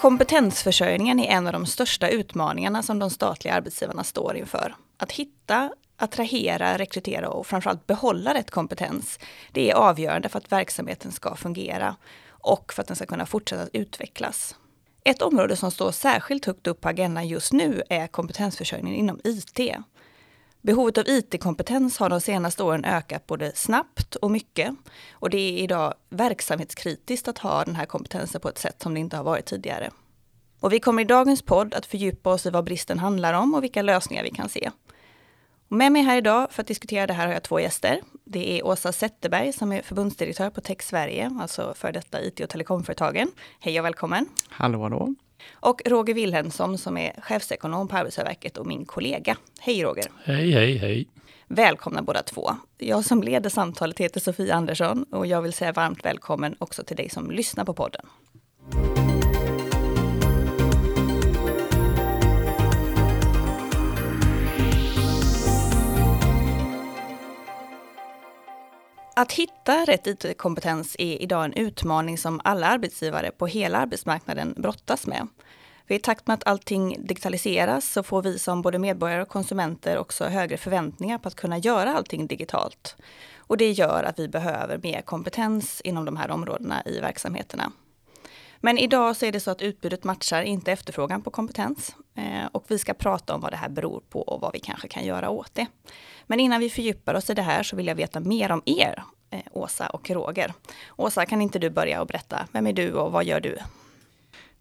Kompetensförsörjningen är en av de största utmaningarna som de statliga arbetsgivarna står inför. Att hitta, attrahera, rekrytera och framförallt behålla rätt kompetens, det är avgörande för att verksamheten ska fungera och för att den ska kunna fortsätta att utvecklas. Ett område som står särskilt högt upp på agendan just nu är kompetensförsörjningen inom IT. Behovet av IT-kompetens har de senaste åren ökat både snabbt och mycket. Och det är idag verksamhetskritiskt att ha den här kompetensen på ett sätt som det inte har varit tidigare. Och vi kommer i dagens podd att fördjupa oss i vad bristen handlar om och vilka lösningar vi kan se. Och med mig här idag för att diskutera det här har jag två gäster. Det är Åsa Zetterberg som är förbundsdirektör på Tech Sverige, alltså för detta IT och telekomföretagen. Hej och välkommen! Hallå, hallå! Och Roger Wilhelmsson som är chefsekonom på Arbetsgivarverket och min kollega. Hej Roger! Hej, hej, hej! Välkomna båda två. Jag som leder samtalet heter Sofie Andersson och jag vill säga varmt välkommen också till dig som lyssnar på podden. Att hitta rätt IT-kompetens är idag en utmaning som alla arbetsgivare på hela arbetsmarknaden brottas med. För I takt med att allting digitaliseras så får vi som både medborgare och konsumenter också högre förväntningar på att kunna göra allting digitalt. Och det gör att vi behöver mer kompetens inom de här områdena i verksamheterna. Men idag så är det så att utbudet matchar inte efterfrågan på kompetens. Eh, och vi ska prata om vad det här beror på och vad vi kanske kan göra åt det. Men innan vi fördjupar oss i det här så vill jag veta mer om er, eh, Åsa och Roger. Åsa, kan inte du börja och berätta, vem är du och vad gör du?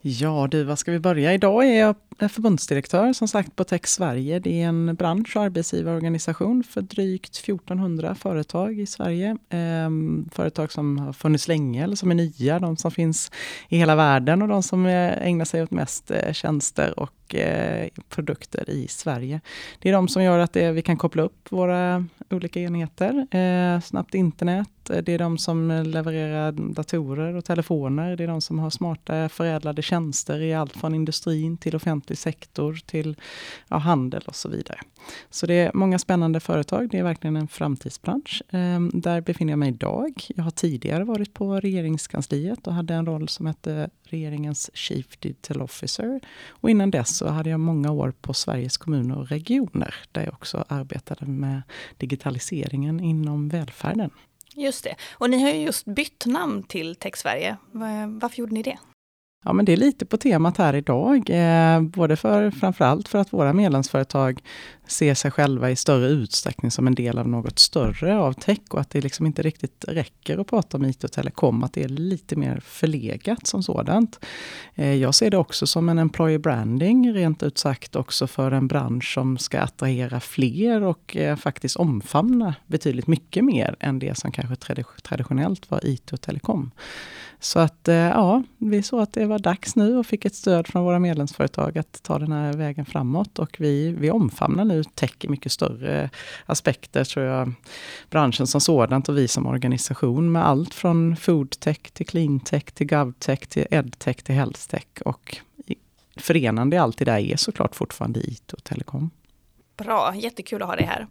Ja du, var ska vi börja? Idag är jag förbundsdirektör som sagt på Tech Sverige. Det är en bransch och arbetsgivarorganisation för drygt 1400 företag i Sverige. Ehm, företag som har funnits länge eller som är nya, de som finns i hela världen och de som ägnar sig åt mest eh, tjänster och eh, produkter i Sverige. Det är de som gör att det, vi kan koppla upp våra olika enheter, eh, snabbt internet, det är de som levererar datorer och telefoner. Det är de som har smarta förädlade tjänster i allt från industrin till offentlig sektor till ja, handel och så vidare. Så det är många spännande företag. Det är verkligen en framtidsbransch. Ehm, där befinner jag mig idag. Jag har tidigare varit på regeringskansliet och hade en roll som hette regeringens Chief Digital Officer. Och innan dess så hade jag många år på Sveriges kommuner och regioner där jag också arbetade med digitaliseringen inom välfärden. Just det. Och ni har ju just bytt namn till Tech Sverige. Varför gjorde ni det? Ja, men det är lite på temat här idag. Eh, både för framförallt för att våra medlemsföretag ser sig själva i större utsträckning som en del av något större av tech och att det liksom inte riktigt räcker att prata om IT och telekom, att det är lite mer förlegat som sådant. Eh, jag ser det också som en employer branding, rent ut sagt också för en bransch som ska attrahera fler och eh, faktiskt omfamna betydligt mycket mer än det som kanske traditionellt var IT och telekom. Så att eh, ja, vi såg att det var dags nu och fick ett stöd från våra medlemsföretag att ta den här vägen framåt och vi, vi omfamnar nu tech i mycket större aspekter tror jag. Branschen som sådant och vi som organisation med allt från foodtech till cleantech till govtech till edtech till healthtech och förenande i allt det där är såklart fortfarande IT och telekom. Bra, jättekul att ha dig här.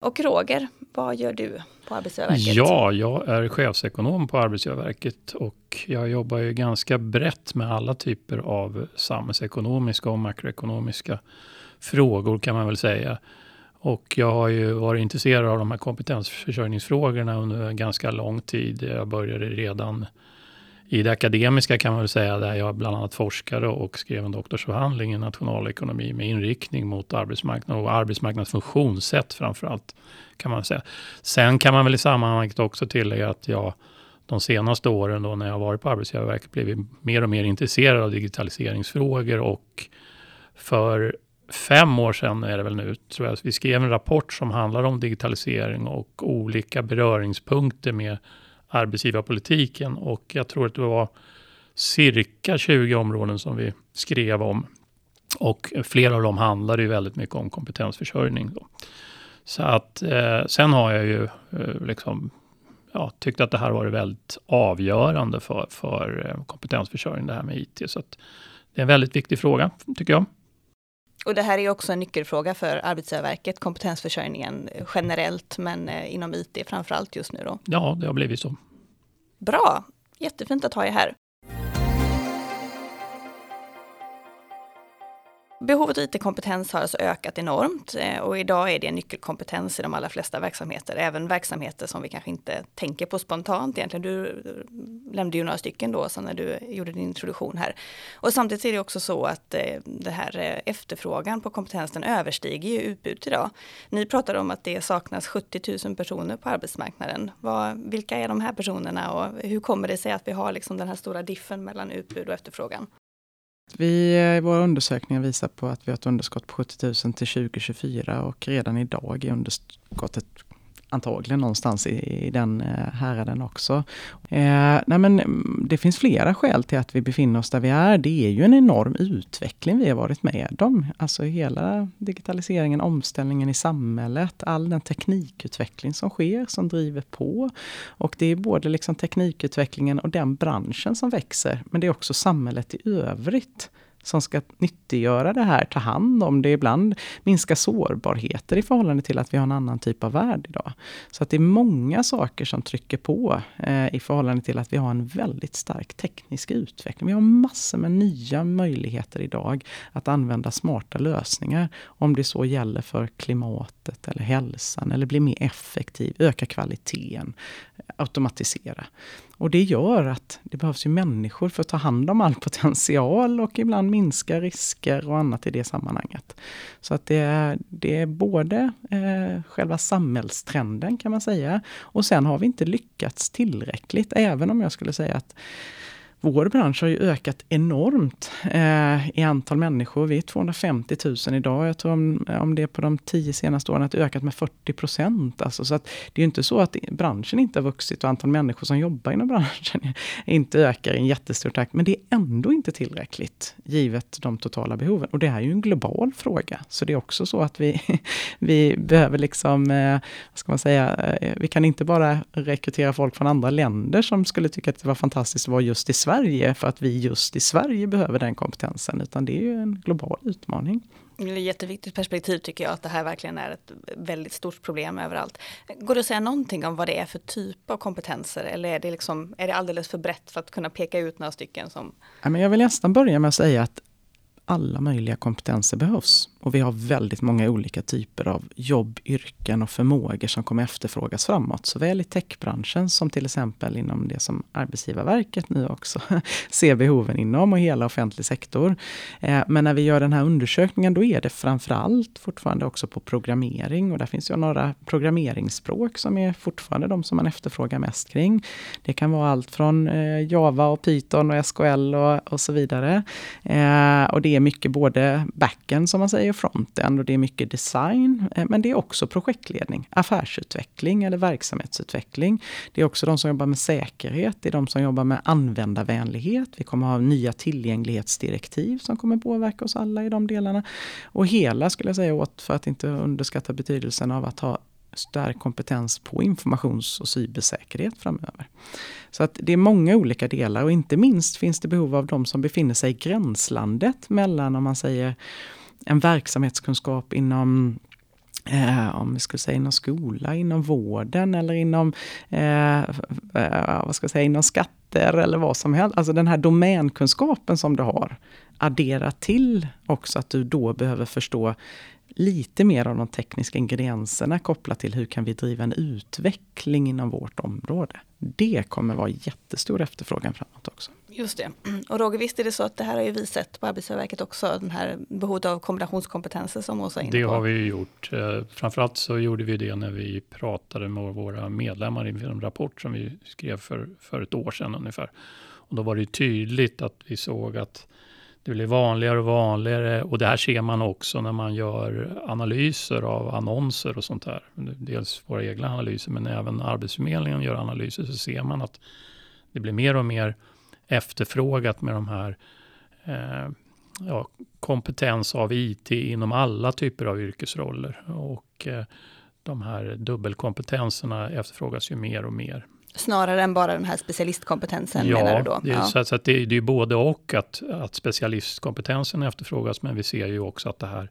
Och Roger, vad gör du på Arbetsgivarverket? Ja, jag är chefsekonom på Arbetsgivarverket och jag jobbar ju ganska brett med alla typer av samhällsekonomiska och makroekonomiska frågor kan man väl säga. Och jag har ju varit intresserad av de här kompetensförsörjningsfrågorna under ganska lång tid. Jag började redan i det akademiska kan man väl säga, där jag bland annat forskade och skrev en doktorsavhandling i nationalekonomi med inriktning mot arbetsmarknad och arbetsmarknadsfunktionssätt framför allt. Kan man säga. Sen kan man väl i sammanhanget också tillägga att jag de senaste åren då när jag varit på Arbetsgivarverket blivit mer och mer intresserad av digitaliseringsfrågor och för fem år sedan är det väl nu, tror jag, vi skrev en rapport som handlar om digitalisering och olika beröringspunkter med arbetsgivarpolitiken. Och jag tror att det var cirka 20 områden som vi skrev om. Och flera av dem handlade ju väldigt mycket om kompetensförsörjning. Då. Så att eh, sen har jag ju eh, liksom ja, tyckt att det här varit väldigt avgörande för, för eh, kompetensförsörjning, det här med IT. Så att det är en väldigt viktig fråga, tycker jag. Och det här är också en nyckelfråga för Arbetsgivarverket, kompetensförsörjningen generellt, men eh, inom IT framför allt just nu då. Ja, det har blivit så. Bra, jättefint att ha er här. Behovet av IT-kompetens har alltså ökat enormt eh, och idag är det en nyckelkompetens i de allra flesta verksamheter, även verksamheter som vi kanske inte tänker på spontant egentligen. Du nämnde ju några stycken då sen när du gjorde din introduktion här. Och samtidigt är det också så att eh, det här eh, efterfrågan på kompetensen överstiger ju utbudet idag. Ni pratade om att det saknas 70 000 personer på arbetsmarknaden. Vad, vilka är de här personerna och hur kommer det sig att vi har liksom den här stora diffen mellan utbud och efterfrågan? Vi, eh, våra undersökningar visar på att vi har ett underskott på 70 000 till 2024 och redan idag är underskottet antagligen någonstans i, i den eh, häraden också. Eh, nej men, mm, det finns flera skäl till att vi befinner oss där vi är. Det är ju en enorm utveckling vi har varit med om. Alltså hela digitaliseringen, omställningen i samhället, all den teknikutveckling som sker, som driver på. Och det är både liksom teknikutvecklingen och den branschen som växer, men det är också samhället i övrigt som ska nyttiggöra det här, ta hand om det, ibland minska sårbarheter i förhållande till att vi har en annan typ av värld idag. Så att det är många saker som trycker på eh, i förhållande till att vi har en väldigt stark teknisk utveckling. Vi har massor med nya möjligheter idag att använda smarta lösningar, om det så gäller för klimatet eller hälsan, eller bli mer effektiv, öka kvaliteten, automatisera. Och det gör att det behövs ju människor för att ta hand om all potential och ibland minska risker och annat i det sammanhanget. Så att det är, det är både eh, själva samhällstrenden kan man säga och sen har vi inte lyckats tillräckligt, även om jag skulle säga att vår bransch har ju ökat enormt eh, i antal människor. Vi är 250 000 idag. Jag tror om, om det på de tio senaste åren att det ökat med 40 procent. Alltså, så att det är ju inte så att branschen inte har vuxit och antal människor som jobbar inom branschen inte ökar i en jättestor takt. Men det är ändå inte tillräckligt givet de totala behoven. Och det här är ju en global fråga. Så det är också så att vi, vi behöver liksom, eh, vad ska man säga, eh, vi kan inte bara rekrytera folk från andra länder som skulle tycka att det var fantastiskt att vara just i Sverige för att vi just i Sverige behöver den kompetensen, utan det är ju en global utmaning. Det är ett jätteviktigt perspektiv tycker jag, att det här verkligen är ett väldigt stort problem överallt. Går det att säga någonting om vad det är för typ av kompetenser eller är det, liksom, är det alldeles för brett för att kunna peka ut några stycken? Som... Jag vill nästan börja med att säga att alla möjliga kompetenser behövs. Och vi har väldigt många olika typer av jobb, yrken och förmågor som kommer efterfrågas framåt. Såväl i techbranschen som till exempel inom det som Arbetsgivarverket nu också ser behoven inom och hela offentlig sektor. Eh, men när vi gör den här undersökningen då är det framförallt fortfarande också på programmering och där finns ju några programmeringsspråk som är fortfarande de som man efterfrågar mest kring. Det kan vara allt från eh, Java och Python och SQL och, och så vidare. Eh, och det är mycket både backen som man säger, frontend och det är mycket design. Eh, men det är också projektledning, affärsutveckling eller verksamhetsutveckling. Det är också de som jobbar med säkerhet, det är de som jobbar med användarvänlighet. Vi kommer ha nya tillgänglighetsdirektiv som kommer påverka oss alla i de delarna. Och hela, skulle jag säga, åt, för att inte underskatta betydelsen av att ha stark kompetens på informations och cybersäkerhet framöver. Så att det är många olika delar och inte minst finns det behov av de som befinner sig i gränslandet mellan, om man säger, en verksamhetskunskap inom Eh, om vi skulle säga inom skola, inom vården eller inom, eh, eh, vad ska jag säga, inom skatter eller vad som helst. Alltså den här domänkunskapen som du har addera till också att du då behöver förstå lite mer av de tekniska ingredienserna kopplat till hur kan vi driva en utveckling inom vårt område. Det kommer vara jättestor efterfrågan framåt också. Just det. Och Roger, visst är det så att det här har ju vi sett på Arbetsgivarverket också, den här behovet av kombinationskompetenser som Åsa är inne på. Det har vi ju gjort. Eh, framförallt så gjorde vi det när vi pratade med våra medlemmar inför en rapport som vi skrev för, för ett år sedan ungefär. Och då var det tydligt att vi såg att det blir vanligare och vanligare och det här ser man också när man gör analyser av annonser och sånt där. Dels våra egna analyser men även Arbetsförmedlingen gör analyser så ser man att det blir mer och mer efterfrågat med de här eh, ja, kompetens av IT inom alla typer av yrkesroller. Och eh, de här dubbelkompetenserna efterfrågas ju mer och mer. Snarare än bara den här specialistkompetensen ja, menar du då? Det är, ja, så, så att det, det är både och att, att specialistkompetensen efterfrågas, men vi ser ju också att det här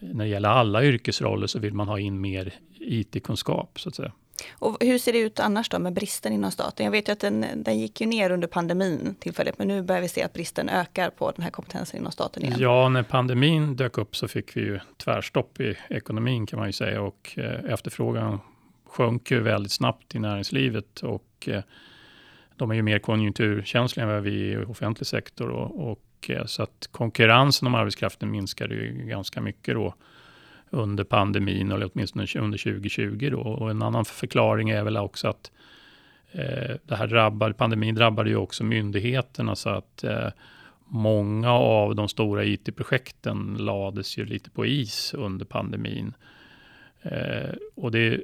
när det gäller alla yrkesroller så vill man ha in mer IT-kunskap så att säga. Och hur ser det ut annars då med bristen inom staten? Jag vet ju att den, den gick ju ner under pandemin tillfälligt, men nu börjar vi se att bristen ökar på den här kompetensen inom staten igen. Ja, när pandemin dök upp så fick vi ju tvärstopp i ekonomin kan man ju säga och eh, efterfrågan sjönk ju väldigt snabbt i näringslivet och eh, de är ju mer konjunkturkänsliga än vad vi är i offentlig sektor och, och eh, så att konkurrensen om arbetskraften minskade ju ganska mycket då under pandemin, eller åtminstone under 2020. Då. Och en annan förklaring är väl också att eh, det här drabbade, pandemin drabbade ju också myndigheterna så att eh, många av de stora IT-projekten lades ju lite på is under pandemin. Eh, och det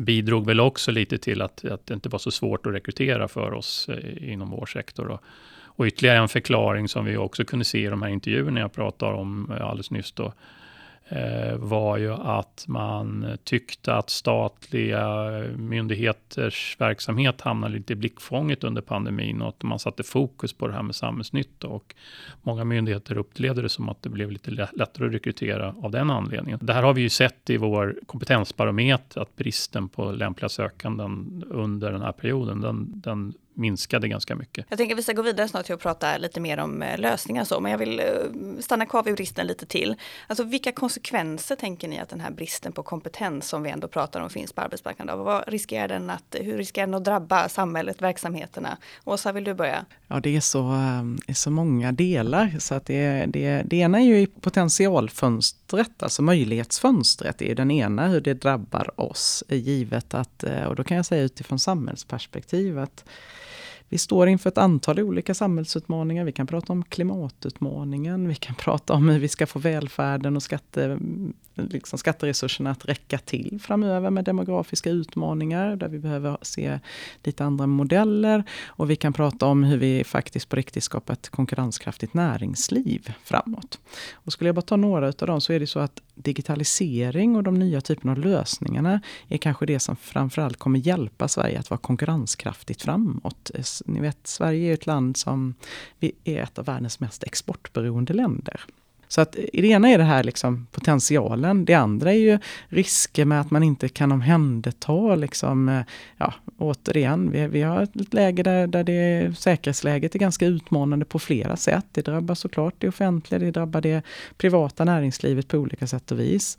bidrog väl också lite till att, att det inte var så svårt att rekrytera för oss eh, inom vår sektor. Då. och ytterligare en förklaring som vi också kunde se i de här intervjuerna jag pratade om eh, alldeles nyss då, Eh, var ju att man tyckte att statliga myndigheters verksamhet hamnade lite i blickfånget under pandemin och att man satte fokus på det här med samhällsnytta och många myndigheter upplevde det som att det blev lite lättare att rekrytera av den anledningen. Det här har vi ju sett i vår kompetensbarometer att bristen på lämpliga sökanden under den här perioden, den, den minskade ganska mycket. Jag tänker att vi ska gå vidare snart till att prata lite mer om eh, lösningar så, men jag vill eh, stanna kvar vid bristen lite till. Alltså vilka konsekvenser tänker ni att den här bristen på kompetens som vi ändå pratar om finns på arbetsmarknaden? Vad riskerar den att, hur riskerar den att drabba samhället, verksamheterna? Åsa, vill du börja? Ja, det är så, är så många delar så att det, det, det ena är ju potentialfönstret, alltså möjlighetsfönstret är den ena hur det drabbar oss givet att, eh, och då kan jag säga utifrån samhällsperspektiv att vi står inför ett antal olika samhällsutmaningar. Vi kan prata om klimatutmaningen, vi kan prata om hur vi ska få välfärden och skatte, liksom skatteresurserna att räcka till framöver med demografiska utmaningar där vi behöver se lite andra modeller. Och vi kan prata om hur vi faktiskt på riktigt skapar ett konkurrenskraftigt näringsliv framåt. Och skulle jag bara ta några av dem så är det så att digitalisering och de nya typerna av lösningarna är kanske det som framförallt kommer hjälpa Sverige att vara konkurrenskraftigt framåt. Ni vet, Sverige är ett land som är ett av världens mest exportberoende länder. Så att i det ena är det här liksom potentialen. Det andra är ju risker med att man inte kan omhänderta liksom, eh, ja, återigen, vi, vi har ett läge där, där det, säkerhetsläget är ganska utmanande på flera sätt. Det drabbar såklart det offentliga, det drabbar det privata näringslivet på olika sätt och vis.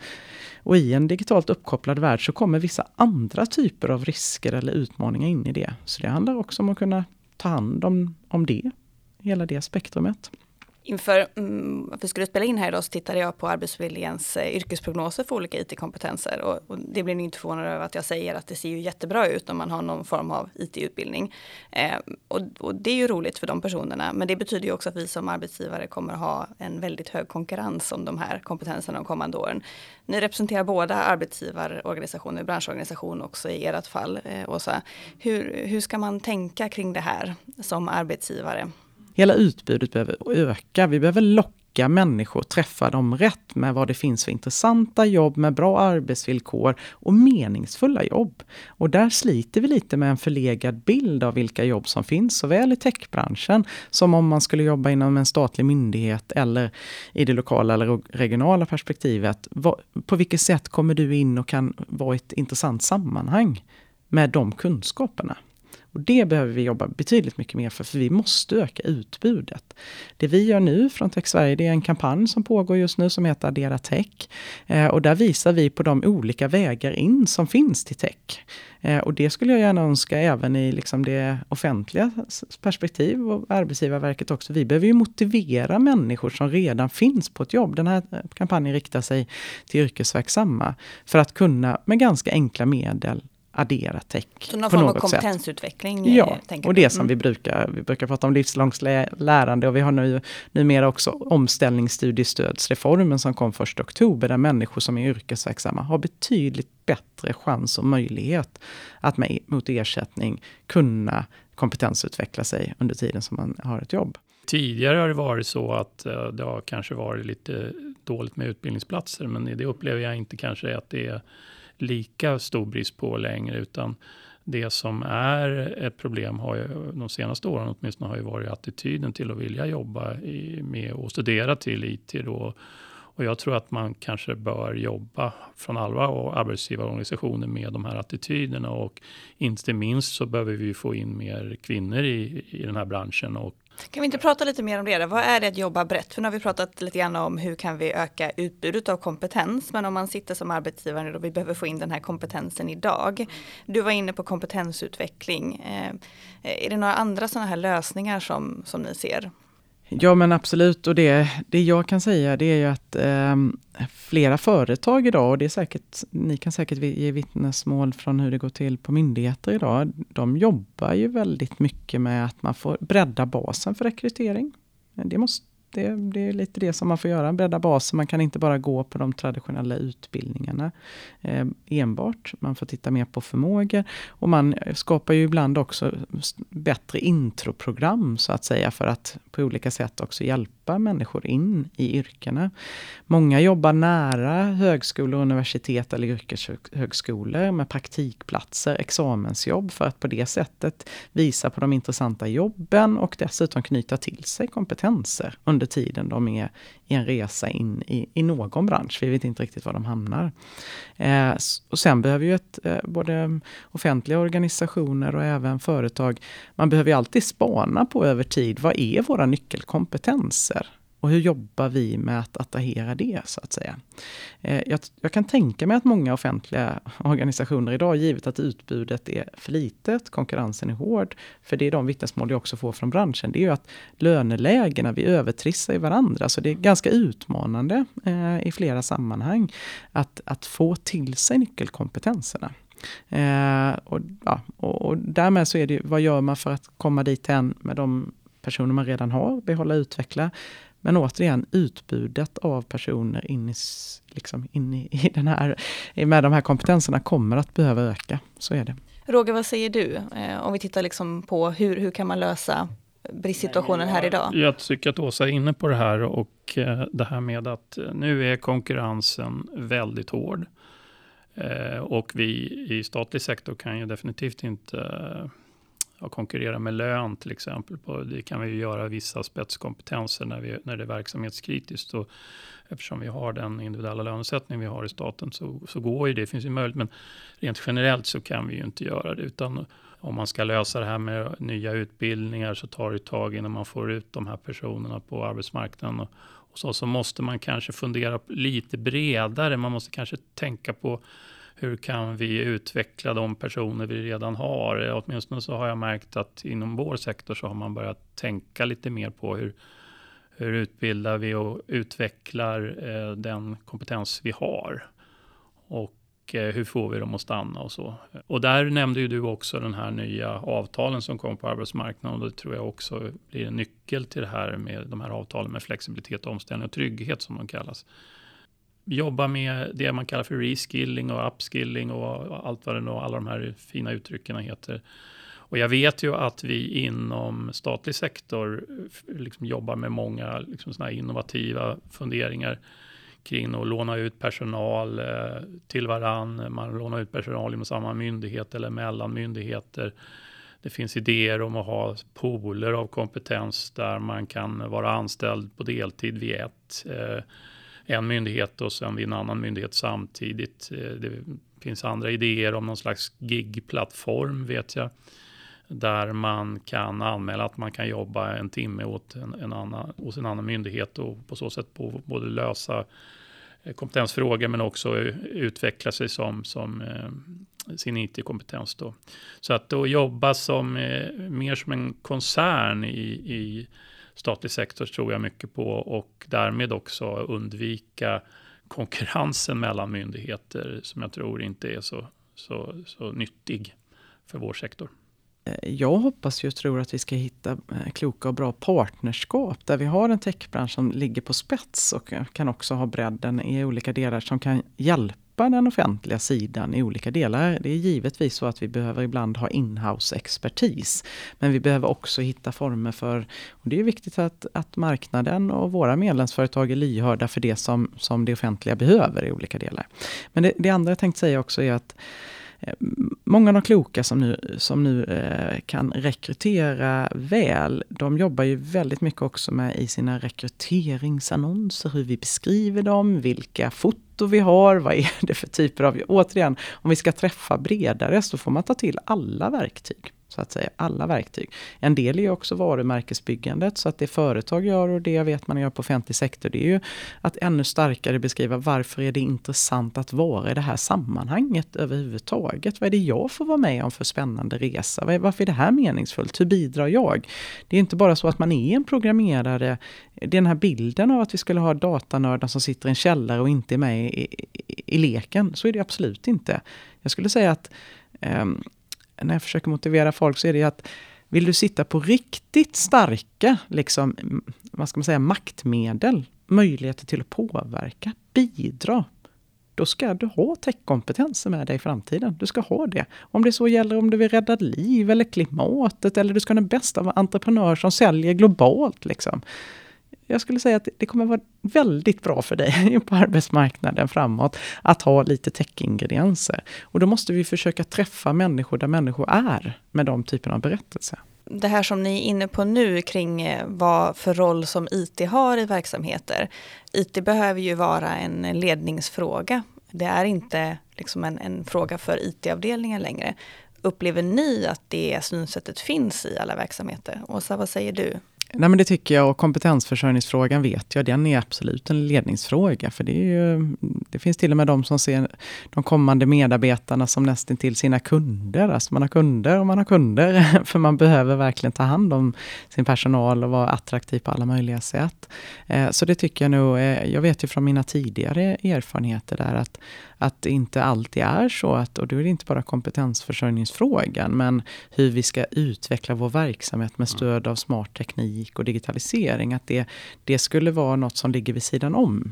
Och i en digitalt uppkopplad värld så kommer vissa andra typer av risker eller utmaningar in i det. Så det handlar också om att kunna ta hand om, om det, hela det spektrumet. Inför mm, att vi skulle spela in här idag så tittade jag på Arbetsförmedlingens eh, yrkesprognoser för olika IT-kompetenser. Och, och, det blir ni inte förvånade över att jag säger att det ser ju jättebra ut om man har någon form av IT-utbildning. Eh, och, och, det är ju roligt för de personerna. Men det betyder ju också att vi som arbetsgivare kommer ha en väldigt hög konkurrens om de här kompetenserna de kommande åren. Ni representerar båda arbetsgivarorganisationer, branschorganisation också i ert fall, eh, Åsa. Hur, hur ska man tänka kring det här som arbetsgivare? Hela utbudet behöver öka. Vi behöver locka människor, träffa dem rätt med vad det finns för intressanta jobb med bra arbetsvillkor och meningsfulla jobb. Och där sliter vi lite med en förlegad bild av vilka jobb som finns, såväl i techbranschen som om man skulle jobba inom en statlig myndighet eller i det lokala eller regionala perspektivet. På vilket sätt kommer du in och kan vara i ett intressant sammanhang med de kunskaperna? Och det behöver vi jobba betydligt mycket mer för, för vi måste öka utbudet. Det vi gör nu från Tech Sverige, det är en kampanj som pågår just nu som heter Addera Tech. Eh, och där visar vi på de olika vägar in som finns till tech. Eh, och det skulle jag gärna önska även i liksom det offentliga perspektiv och Arbetsgivarverket också. Vi behöver ju motivera människor som redan finns på ett jobb. Den här eh, kampanjen riktar sig till yrkesverksamma för att kunna med ganska enkla medel addera tech. Så någon form av kompetensutveckling? Sätt. Ja, och det som mm. vi brukar, vi brukar prata om livslångt lärande och vi har nu numera också omställningsstudiestödsreformen som kom första oktober där människor som är yrkesverksamma har betydligt bättre chans och möjlighet att med, mot ersättning kunna kompetensutveckla sig under tiden som man har ett jobb. Tidigare har det varit så att eh, det har kanske varit lite dåligt med utbildningsplatser, men det upplever jag inte kanske att det är lika stor brist på längre, utan det som är ett problem har ju de senaste åren åtminstone har ju varit attityden till att vilja jobba i, med och studera till IT då. Och jag tror att man kanske bör jobba från alla arbetsgivarorganisationer med de här attityderna och inte minst så behöver vi få in mer kvinnor i, i den här branschen och kan vi inte prata lite mer om det? Vad är det att jobba brett? För nu har vi pratat lite grann om hur kan vi öka utbudet av kompetens. Men om man sitter som arbetsgivare och vi behöver få in den här kompetensen idag. Du var inne på kompetensutveckling. Eh, är det några andra sådana här lösningar som, som ni ser? Ja men absolut och det, det jag kan säga det är ju att eh, flera företag idag, och det är säkert, ni kan säkert ge vittnesmål från hur det går till på myndigheter idag. De jobbar ju väldigt mycket med att man får bredda basen för rekrytering. Det måste det, det, är lite det som man får göra, bredda basen. Man kan inte bara gå på de traditionella utbildningarna eh, enbart. Man får titta mer på förmågor. Och man skapar ju ibland också bättre introprogram så att säga för att på olika sätt också hjälpa människor in i yrkena. Många jobbar nära högskolor, universitet eller yrkeshögskolor med praktikplatser, examensjobb för att på det sättet visa på de intressanta jobben och dessutom knyta till sig kompetenser under tiden de är i en resa in i, i någon bransch. Vi vet inte riktigt var de hamnar. Eh, och sen behöver ju ett, eh, både offentliga organisationer och även företag, man behöver ju alltid spana på över tid, vad är våra nyckelkompetenser? Och hur jobbar vi med att attrahera det, så att säga? Eh, jag, jag, kan tänka mig att många offentliga organisationer idag, givet att utbudet är för litet, konkurrensen är hård, för det är de vittnesmål jag också får från branschen, det är ju att lönelägena, vi övertrissar i varandra, så det är ganska utmanande eh, i flera sammanhang att, att få till sig nyckelkompetenserna. Eh, och, ja, och, och, därmed så är det, vad gör man för att komma dit än med de personer man redan har, behålla och utveckla. Men återigen, utbudet av personer in i, liksom in i, i den här, med de här kompetenserna kommer att behöva öka. Så är det. Roger, vad säger du? Eh, om vi tittar liksom på hur, hur kan man lösa bristsituationen här idag? Jag tycker att Åsa är inne på det här och eh, det här med att eh, nu är konkurrensen väldigt hård. Och vi i statlig sektor kan ju definitivt inte att konkurrera med lön till exempel. På, det kan vi ju göra vissa spetskompetenser när, vi, när det är verksamhetskritiskt. Och eftersom vi har den individuella lönesättning vi har i staten så, så går ju det, det finns ju möjlighet. Men rent generellt så kan vi ju inte göra det. Utan om man ska lösa det här med nya utbildningar så tar det ett tag innan man får ut de här personerna på arbetsmarknaden. Och, och så, så måste man kanske fundera lite bredare. Man måste kanske tänka på hur kan vi utveckla de personer vi redan har? Åtminstone så har jag märkt att inom vår sektor så har man börjat tänka lite mer på hur, hur utbildar vi och utvecklar eh, den kompetens vi har? Och eh, hur får vi dem att stanna och så. Och där nämnde ju du också den här nya avtalen som kom på arbetsmarknaden och det tror jag också blir en nyckel till det här med de här avtalen med flexibilitet, omställning och trygghet som de kallas jobba med det man kallar för reskilling och upskilling och allt vad det nu alla de här fina uttrycken heter. Och jag vet ju att vi inom statlig sektor eh, liksom jobbar med många liksom såna innovativa funderingar kring att låna ut personal eh, till varann. Man lånar ut personal inom samma myndighet eller mellan myndigheter. Det finns idéer om att ha pooler av kompetens där man kan vara anställd på deltid vid ett. Eh, en myndighet och sen vid en annan myndighet samtidigt. Eh, det finns andra idéer om någon slags gigplattform vet jag. Där man kan anmäla att man kan jobba en timme åt en, en annan, hos en annan myndighet och på så sätt på, både lösa eh, kompetensfrågor men också utveckla sig som, som eh, sin IT-kompetens. Då. Så att då jobba som, eh, mer som en koncern i, i statlig sektor tror jag mycket på och därmed också undvika konkurrensen mellan myndigheter som jag tror inte är så, så, så nyttig för vår sektor. Eh, jag hoppas ju och tror att vi ska hitta eh, kloka och bra partnerskap där vi har en techbransch som ligger på spets och eh, kan också ha bredden i olika delar som kan hjälpa hjälpa den offentliga sidan i olika delar. Det är givetvis så att vi behöver ibland ha inhouse expertis. Men vi behöver också hitta former för, och det är viktigt att, att marknaden och våra medlemsföretag är lyhörda för det som, som det offentliga behöver i olika delar. Men det, det andra jag tänkte säga också är att eh, många av de kloka som nu, som nu eh, kan rekrytera väl, de jobbar ju väldigt mycket också med i sina rekryteringsannonser, hur vi beskriver dem, vilka foton foto vi har, vad är det för typer av... Återigen, om vi ska träffa bredare så får man ta till alla verktyg så att säga, alla verktyg. En del är också varumärkesbyggandet, så att det företag gör och det jag vet man gör på offentlig sektor, det är ju att ännu starkare beskriva varför är det intressant att vara i det här sammanhanget överhuvudtaget? Vad är det jag får vara med om för spännande resa? Varför är det här meningsfullt? Hur bidrar jag? Det är inte bara så att man är en programmerare. Den här bilden av att vi skulle ha datanördar som sitter i en källare och inte är med i, i, i leken, så är det absolut inte. Jag skulle säga att um, när jag försöker motivera folk så är det att vill du sitta på riktigt starka, liksom, vad ska man säga, maktmedel, möjligheter till att påverka, bidra, då ska du ha techkompetenser med dig i framtiden. Du ska ha det. Om det så gäller om du vill rädda liv eller klimatet eller du ska ha den bästa entreprenör som säljer globalt. Liksom jag skulle säga att det kommer vara väldigt bra för dig på arbetsmarknaden framåt att ha lite tech-ingredienser. Och då måste vi försöka träffa människor där människor är med de typerna av berättelser. Det här som ni är inne på nu kring eh, vad för roll som IT har i verksamheter. IT behöver ju vara en ledningsfråga. Det är inte liksom en, en fråga för IT-avdelningen längre. Upplever ni att det synsättet finns i alla verksamheter? Åsa, vad säger du? Nej men det tycker jag och kompetensförsörjningsfrågan vet jag, den är absolut en ledningsfråga. För det, är ju, det finns till och med de som ser de kommande medarbetarna som nästan till sina kunder. Alltså man har kunder och man har kunder. För man behöver verkligen ta hand om sin personal och vara attraktiv på alla möjliga sätt. Eh, så det tycker jag nog, eh, jag vet ju från mina tidigare erfarenheter där att att det inte alltid är så att, och då är det inte bara kompetensförsörjningsfrågan, men hur vi ska utveckla vår verksamhet med stöd av smart teknik och digitalisering, att det, det skulle vara något som ligger vid sidan om.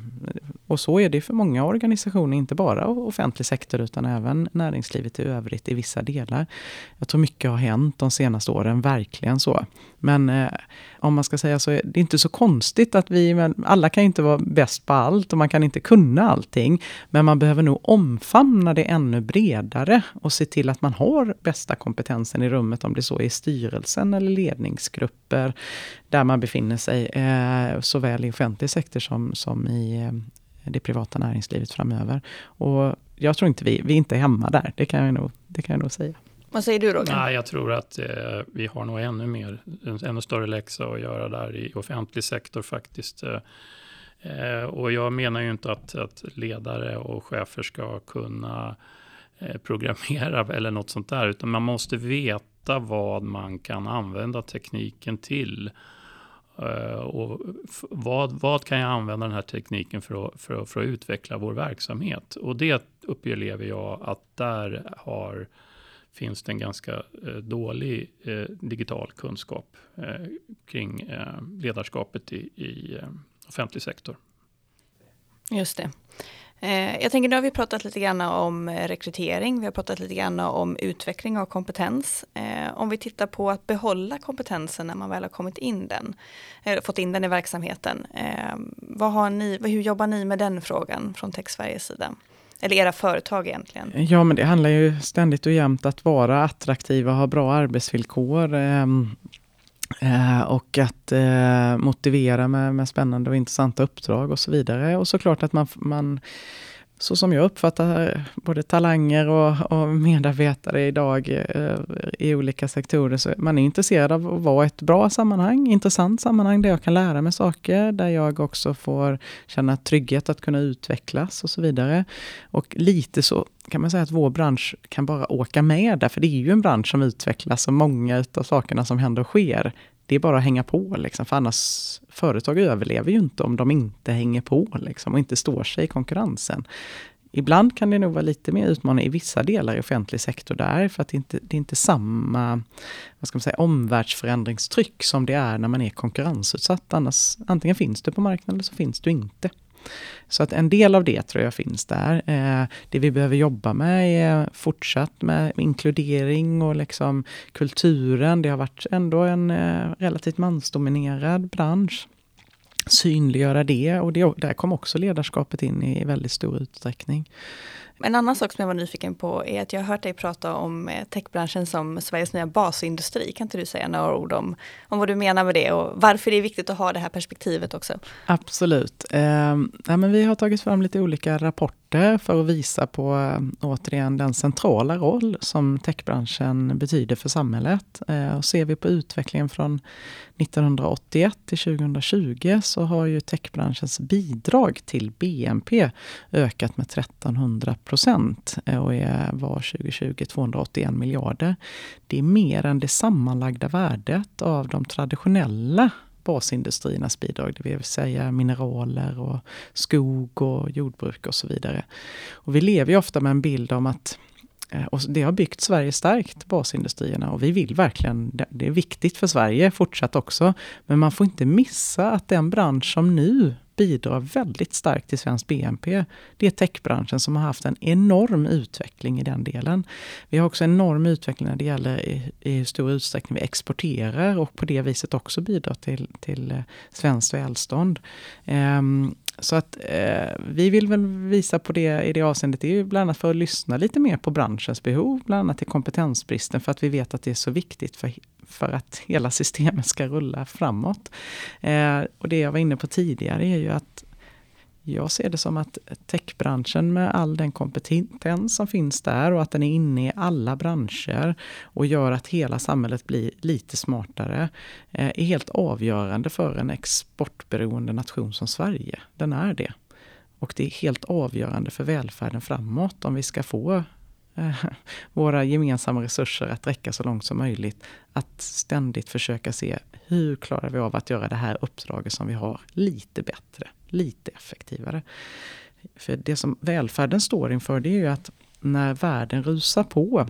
Och så är det för många organisationer, inte bara offentlig sektor utan även näringslivet i övrigt i vissa delar. Jag tror mycket har hänt de senaste åren, verkligen så. Men eh, om man ska säga så är det inte så konstigt att vi, men alla kan inte vara bäst på allt och man kan inte kunna allting. Men man behöver nog omfamna det ännu bredare och se till att man har bästa kompetensen i rummet, om det så är i styrelsen eller ledningsgrupper där man befinner sig, eh, såväl i offentlig sektor som, som i eh, det privata näringslivet framöver. Och jag tror inte vi, vi är inte hemma där, det kan jag nog, det kan jag nog säga. Vad säger du Roger? Nej, jag tror att eh, vi har nog ännu mer, en ännu större läxa att göra där i offentlig sektor faktiskt. Eh, eh och jag menar ju inte att, att ledare och chefer ska kunna eh, programmera eller något sånt där, utan man måste veta vad man kan använda tekniken till. Eh, och vad, vad kan jag använda den här tekniken för att, för, att, för att utveckla vår verksamhet? Och det upplever jag att där har finns det en ganska eh, dålig eh, digital kunskap eh, kring eh, ledarskapet i, i eh, offentlig sektor. Just det. Eh, jag tänker nu har vi pratat lite grann om eh, rekrytering, vi har pratat lite grann om utveckling av kompetens. Eh, om vi tittar på att behålla kompetensen när man väl har kommit in den, fått in den i verksamheten. Eh, vad har ni, hur jobbar ni med den frågan från Tech Sveriges sida? Eller era företag egentligen? Ja, men det handlar ju ständigt och jämt att vara attraktiva ha bra arbetsvillkor. Ehm, eh, och att eh, motivera med, med spännande och intressanta uppdrag och så vidare. Och såklart att man, man så som jag uppfattar både talanger och, och medarbetare idag eh, i olika sektorer, så man är intresserad av att vara ett bra sammanhang, intressant sammanhang där jag kan lära mig saker, där jag också får känna trygghet att kunna utvecklas och så vidare. Och lite så kan man säga att vår bransch kan bara åka med där, för det är ju en bransch som utvecklas och många av sakerna som händer och sker det är bara att hänga på, liksom, för annars företag överlever ju inte om de inte hänger på liksom, och inte står sig i konkurrensen. Ibland kan det nog vara lite mer utmanande i vissa delar i offentlig sektor där, för att det inte det är inte samma vad ska man säga, omvärldsförändringstryck som det är när man är konkurrensutsatt. Annars, antingen finns du på marknaden eller så finns du inte. Så att en del av det tror jag finns där. Eh, det vi behöver jobba med är fortsatt med inkludering och liksom kulturen. Det har varit ändå en eh, relativt mansdominerad bransch. Synliggöra det och det, där kom också ledarskapet in i väldigt stor utsträckning. En annan sak som jag var nyfiken på är att jag har hört dig prata om eh, techbranschen som Sveriges nya basindustri. Kan inte du säga några ord om, om vad du menar med det och varför det är viktigt att ha det här perspektivet också? Absolut. Eh, ja, men vi har tagit fram lite olika rapporter för att visa på eh, återigen den centrala roll som techbranschen betyder för samhället. Eh, och ser vi på utvecklingen från 1981 till 2020 så har ju techbranschens bidrag till BNP ökat med 1300 procent eh, och är, var 2020 281 miljarder. Det är mer än det sammanlagda värdet av de traditionella basindustriernas bidrag, det vill säga mineraler och skog och jordbruk och så vidare. Och vi lever ju ofta med en bild om att Eh, och det har byggt Sverige starkt, basindustrierna. Och vi vill verkligen, det är viktigt för Sverige fortsatt också. Men man får inte missa att den bransch som nu bidrar väldigt starkt till svensk BNP, det är techbranschen som har haft en enorm utveckling i den delen. Vi har också enorm utveckling när det gäller i, i hur stor utsträckning vi exporterar och på det viset också bidrar till, till eh, svenskt välstånd. Um, så att eh, vi vill väl visa på det i det avseendet, det är ju bland annat för att lyssna lite mer på branschens behov, bland annat till kompetensbristen, för att vi vet att det är så viktigt för, för att hela systemet ska rulla framåt. Eh, och det jag var inne på tidigare är ju att jag ser det som att techbranschen med all den kompetens som finns där och att den är inne i alla branscher och gör att hela samhället blir lite smartare eh, är helt avgörande för en exportberoende nation som Sverige. Den är det. Och det är helt avgörande för välfärden framåt om vi ska få eh, våra gemensamma resurser att räcka så långt som möjligt. Att ständigt försöka se hur klarar vi av att göra det här uppdraget som vi har lite bättre lite effektivare. För det som välfärden står inför det är ju att när världen rusar på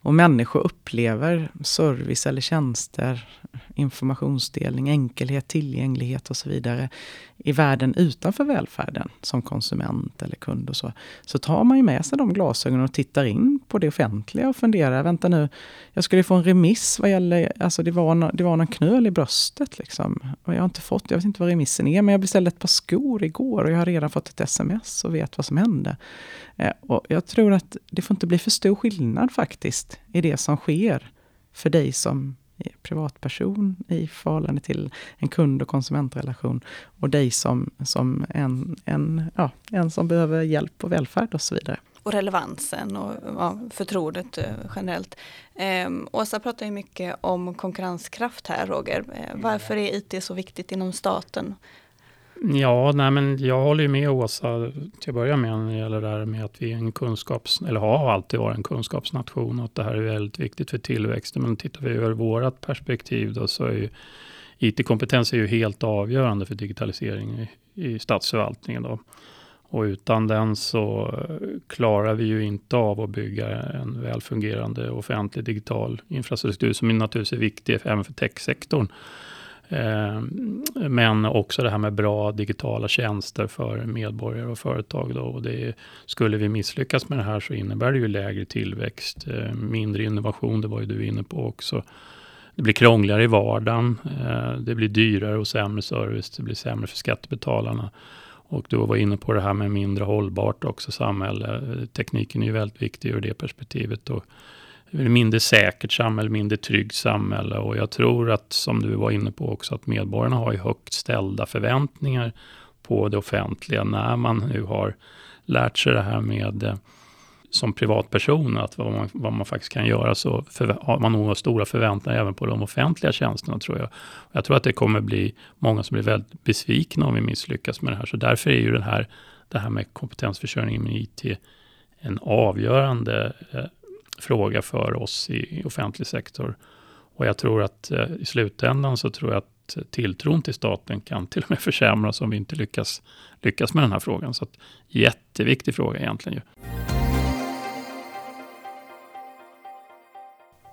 och människor upplever service eller tjänster, informationsdelning, enkelhet, tillgänglighet och så vidare i världen utanför välfärden som konsument eller kund och så, så tar man ju med sig de glasögonen och tittar in på det offentliga och funderar, vänta nu, jag skulle få en remiss vad gäller, alltså det var, no, det var någon knöl i bröstet liksom. Och jag har inte fått, jag vet inte vad remissen är, men jag beställde ett par skor igår och jag har redan fått ett sms och vet vad som hände. Eh, och jag tror att det får inte bli för stor skillnad faktiskt i det som sker för dig som privatperson i förhållande till en kund och konsumentrelation och dig som, som en, en, ja, en som behöver hjälp och välfärd och så vidare. Och relevansen och ja, förtroendet eh, generellt. Eh, Åsa pratar ju mycket om konkurrenskraft här Roger. Eh, varför är IT så viktigt inom staten? Ja, nej men jag håller ju med Åsa till att börja med när det gäller det här med att vi är en kunskaps, eller har alltid varit en kunskapsnation och att det här är väldigt viktigt för tillväxten. Men tittar vi ur vårt perspektiv då så är ju IT-kompetens är ju helt avgörande för digitalisering i, i statsförvaltningen. Då. Och utan den så klarar vi ju inte av att bygga en välfungerande offentlig digital infrastruktur som naturligtvis är viktig även för techsektorn. Eh, men också det här med bra digitala tjänster för medborgare och företag. Då. Och det, skulle vi misslyckas med det här så innebär det ju lägre tillväxt, eh, mindre innovation, det var ju du inne på också. Det blir krångligare i vardagen, eh, det blir dyrare och sämre service, det blir sämre för skattebetalarna. Och du var inne på det här med mindre hållbart också samhälle. Tekniken är ju väldigt viktig ur det perspektivet. Och mindre säkert samhälle, mindre tryggt samhälle. Och jag tror att, som du var inne på också, att medborgarna har ju högt ställda förväntningar på det offentliga när man nu har lärt sig det här med eh, som privatperson, att vad man, vad man faktiskt kan göra, så för, har man nog stora förväntningar även på de offentliga tjänsterna, tror jag. Jag tror att det kommer bli många som blir väldigt besvikna om vi misslyckas med det här. Så därför är ju den här, det här med kompetensförsörjning med IT en avgörande eh, fråga för oss i offentlig sektor. Och jag tror att eh, i slutändan så tror jag att tilltron till staten kan till och med försämras om vi inte lyckas, lyckas med den här frågan. Så att, jätteviktig fråga egentligen ju.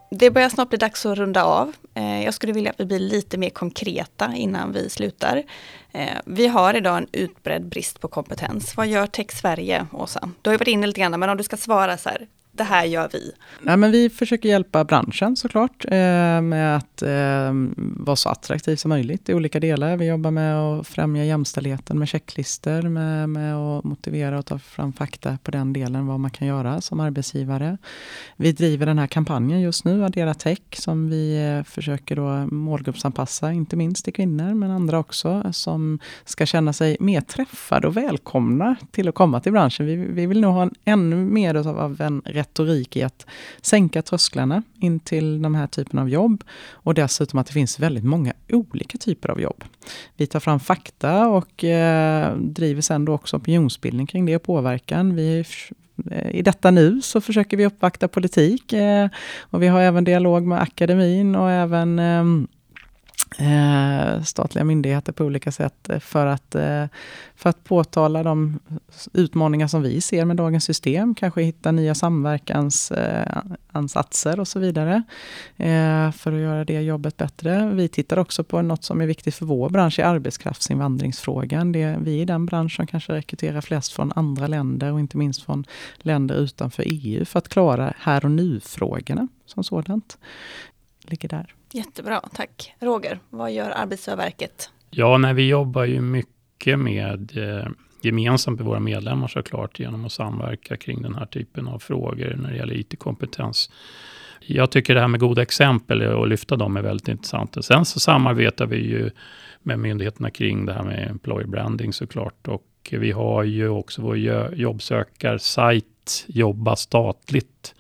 Det börjar snart bli dags att runda av. Eh, jag skulle vilja att vi blir lite mer konkreta innan vi slutar. Eh, vi har idag en utbredd brist på kompetens. Vad gör Tech Sverige, Åsa? Du har ju varit inne lite grann, men om du ska svara så här, det här gör vi? Nej, men vi försöker hjälpa branschen såklart eh, med att eh, vara så attraktiv som möjligt i olika delar. Vi jobbar med att främja jämställdheten med checklister, med, med att motivera och ta fram fakta på den delen, vad man kan göra som arbetsgivare. Vi driver den här kampanjen just nu, Addera Tech, som vi eh, försöker då målgruppsanpassa, inte minst till kvinnor, men andra också, som ska känna sig mer träffade och välkomna till att komma till branschen. Vi, vi vill nog ha en, ännu mer av en retorik i att sänka trösklarna in till de här typerna av jobb. Och dessutom att det finns väldigt många olika typer av jobb. Vi tar fram fakta och eh, driver sen då också opinionsbildning kring det och påverkan. Vi eh, i detta nu så försöker vi uppvakta politik eh, och vi har även dialog med akademin och även eh, Eh, statliga myndigheter på olika sätt eh, för att, eh, för att påtala de utmaningar som vi ser med dagens system. Kanske hitta nya samverkansansatser eh, och så vidare. Eh, för att göra det jobbet bättre. Vi tittar också på något som är viktigt för vår bransch, i arbetskraftsinvandringsfrågan. Det, vi är den bransch som kanske rekryterar flest från andra länder och inte minst från länder utanför EU för att klara här och nu-frågorna som sådant. Ligger där. Jättebra, tack. Roger, vad gör Arbetsgivarverket? Ja, nej, vi jobbar ju mycket med eh, gemensamt med våra medlemmar såklart genom att samverka kring den här typen av frågor när det gäller IT-kompetens. Jag tycker det här med goda exempel och lyfta dem är väldigt intressant. Sen så samarbetar vi ju med myndigheterna kring det här med employer branding såklart. Och vi har ju också vår jobbsökarsajt Jobba statligt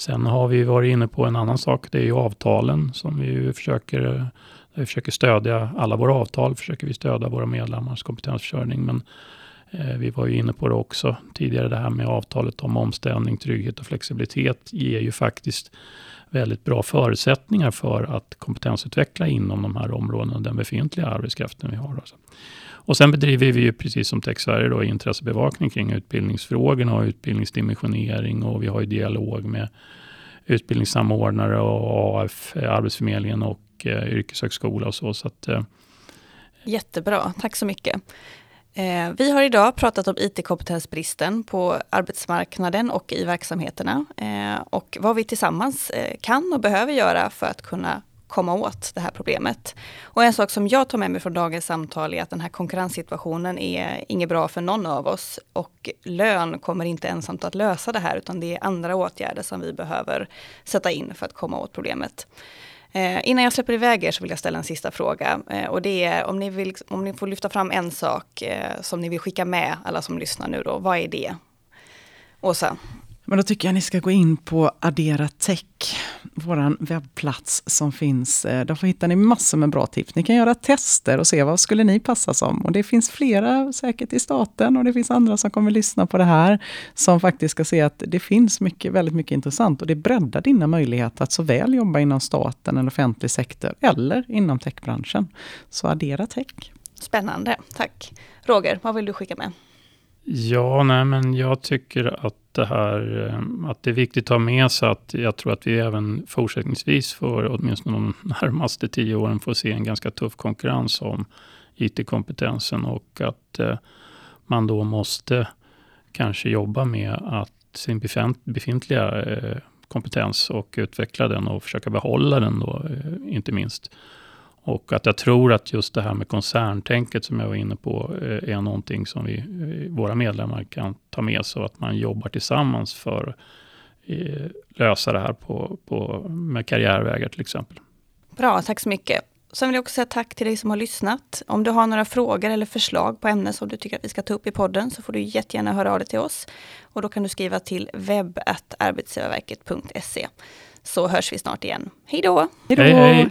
Sen har vi varit inne på en annan sak, det är ju avtalen som vi försöker, vi försöker stödja. Alla våra avtal försöker vi stödja våra medlemmars kompetensförsörjning. Men eh, vi var ju inne på det också tidigare, det här med avtalet om omställning, trygghet och flexibilitet ger ju faktiskt väldigt bra förutsättningar för att kompetensutveckla inom de här områdena, den befintliga arbetskraften vi har. Och sen bedriver vi ju precis som Tech Sverige då, intressebevakning kring utbildningsfrågorna och utbildningsdimensionering och vi har ju dialog med utbildningssamordnare och AF, Arbetsförmedlingen och eh, yrkeshögskola och så. så att, eh. Jättebra, tack så mycket. Eh, vi har idag pratat om IT-kompetensbristen på arbetsmarknaden och i verksamheterna eh, och vad vi tillsammans eh, kan och behöver göra för att kunna komma åt det här problemet. Och en sak som jag tar med mig från dagens samtal är att den här konkurrenssituationen är inget bra för någon av oss. Och lön kommer inte ensamt att lösa det här, utan det är andra åtgärder som vi behöver sätta in för att komma åt problemet. Eh, innan jag släpper iväg er så vill jag ställa en sista fråga. Eh, och det är om ni, vill, om ni får lyfta fram en sak eh, som ni vill skicka med alla som lyssnar nu då, vad är det? Åsa? Men då tycker jag ni ska gå in på Addera Tech, vår webbplats som finns. Eh, där hittar ni massor med bra tips. Ni kan göra tester och se vad skulle ni passa som. Och det finns flera säkert i staten och det finns andra som kommer lyssna på det här. Som faktiskt ska se att det finns mycket, väldigt mycket intressant och det breddar dina möjligheter att såväl jobba inom staten eller offentlig sektor eller inom techbranschen. Så Addera Tech. Spännande, tack. Roger, vad vill du skicka med? Ja, nej, men jag tycker att det här eh, att det är viktigt att ha med sig att jag tror att vi även fortsättningsvis för åtminstone de närmaste tio åren får se en ganska tuff konkurrens om IT-kompetensen och att eh, man då måste kanske jobba med att sin befintliga eh, kompetens och utveckla den och försöka behålla den då, inte minst. Och att jag tror att just det här med koncerntänket som jag var inne på eh, är någonting som vi, eh, våra medlemmar kan ta med sig och att man jobbar tillsammans för att eh, lösa det här på, på, med karriärvägar till exempel. Bra, tack så mycket. Sen vill jag också säga tack till dig som har lyssnat. Om du har några frågor eller förslag på ämnen som du tycker att vi ska ta upp i podden så får du jättegärna höra av dig till oss. Och då kan du skriva till webb.arbetsgivarverket.se så hörs vi snart igen. Hej då! Hej, hej.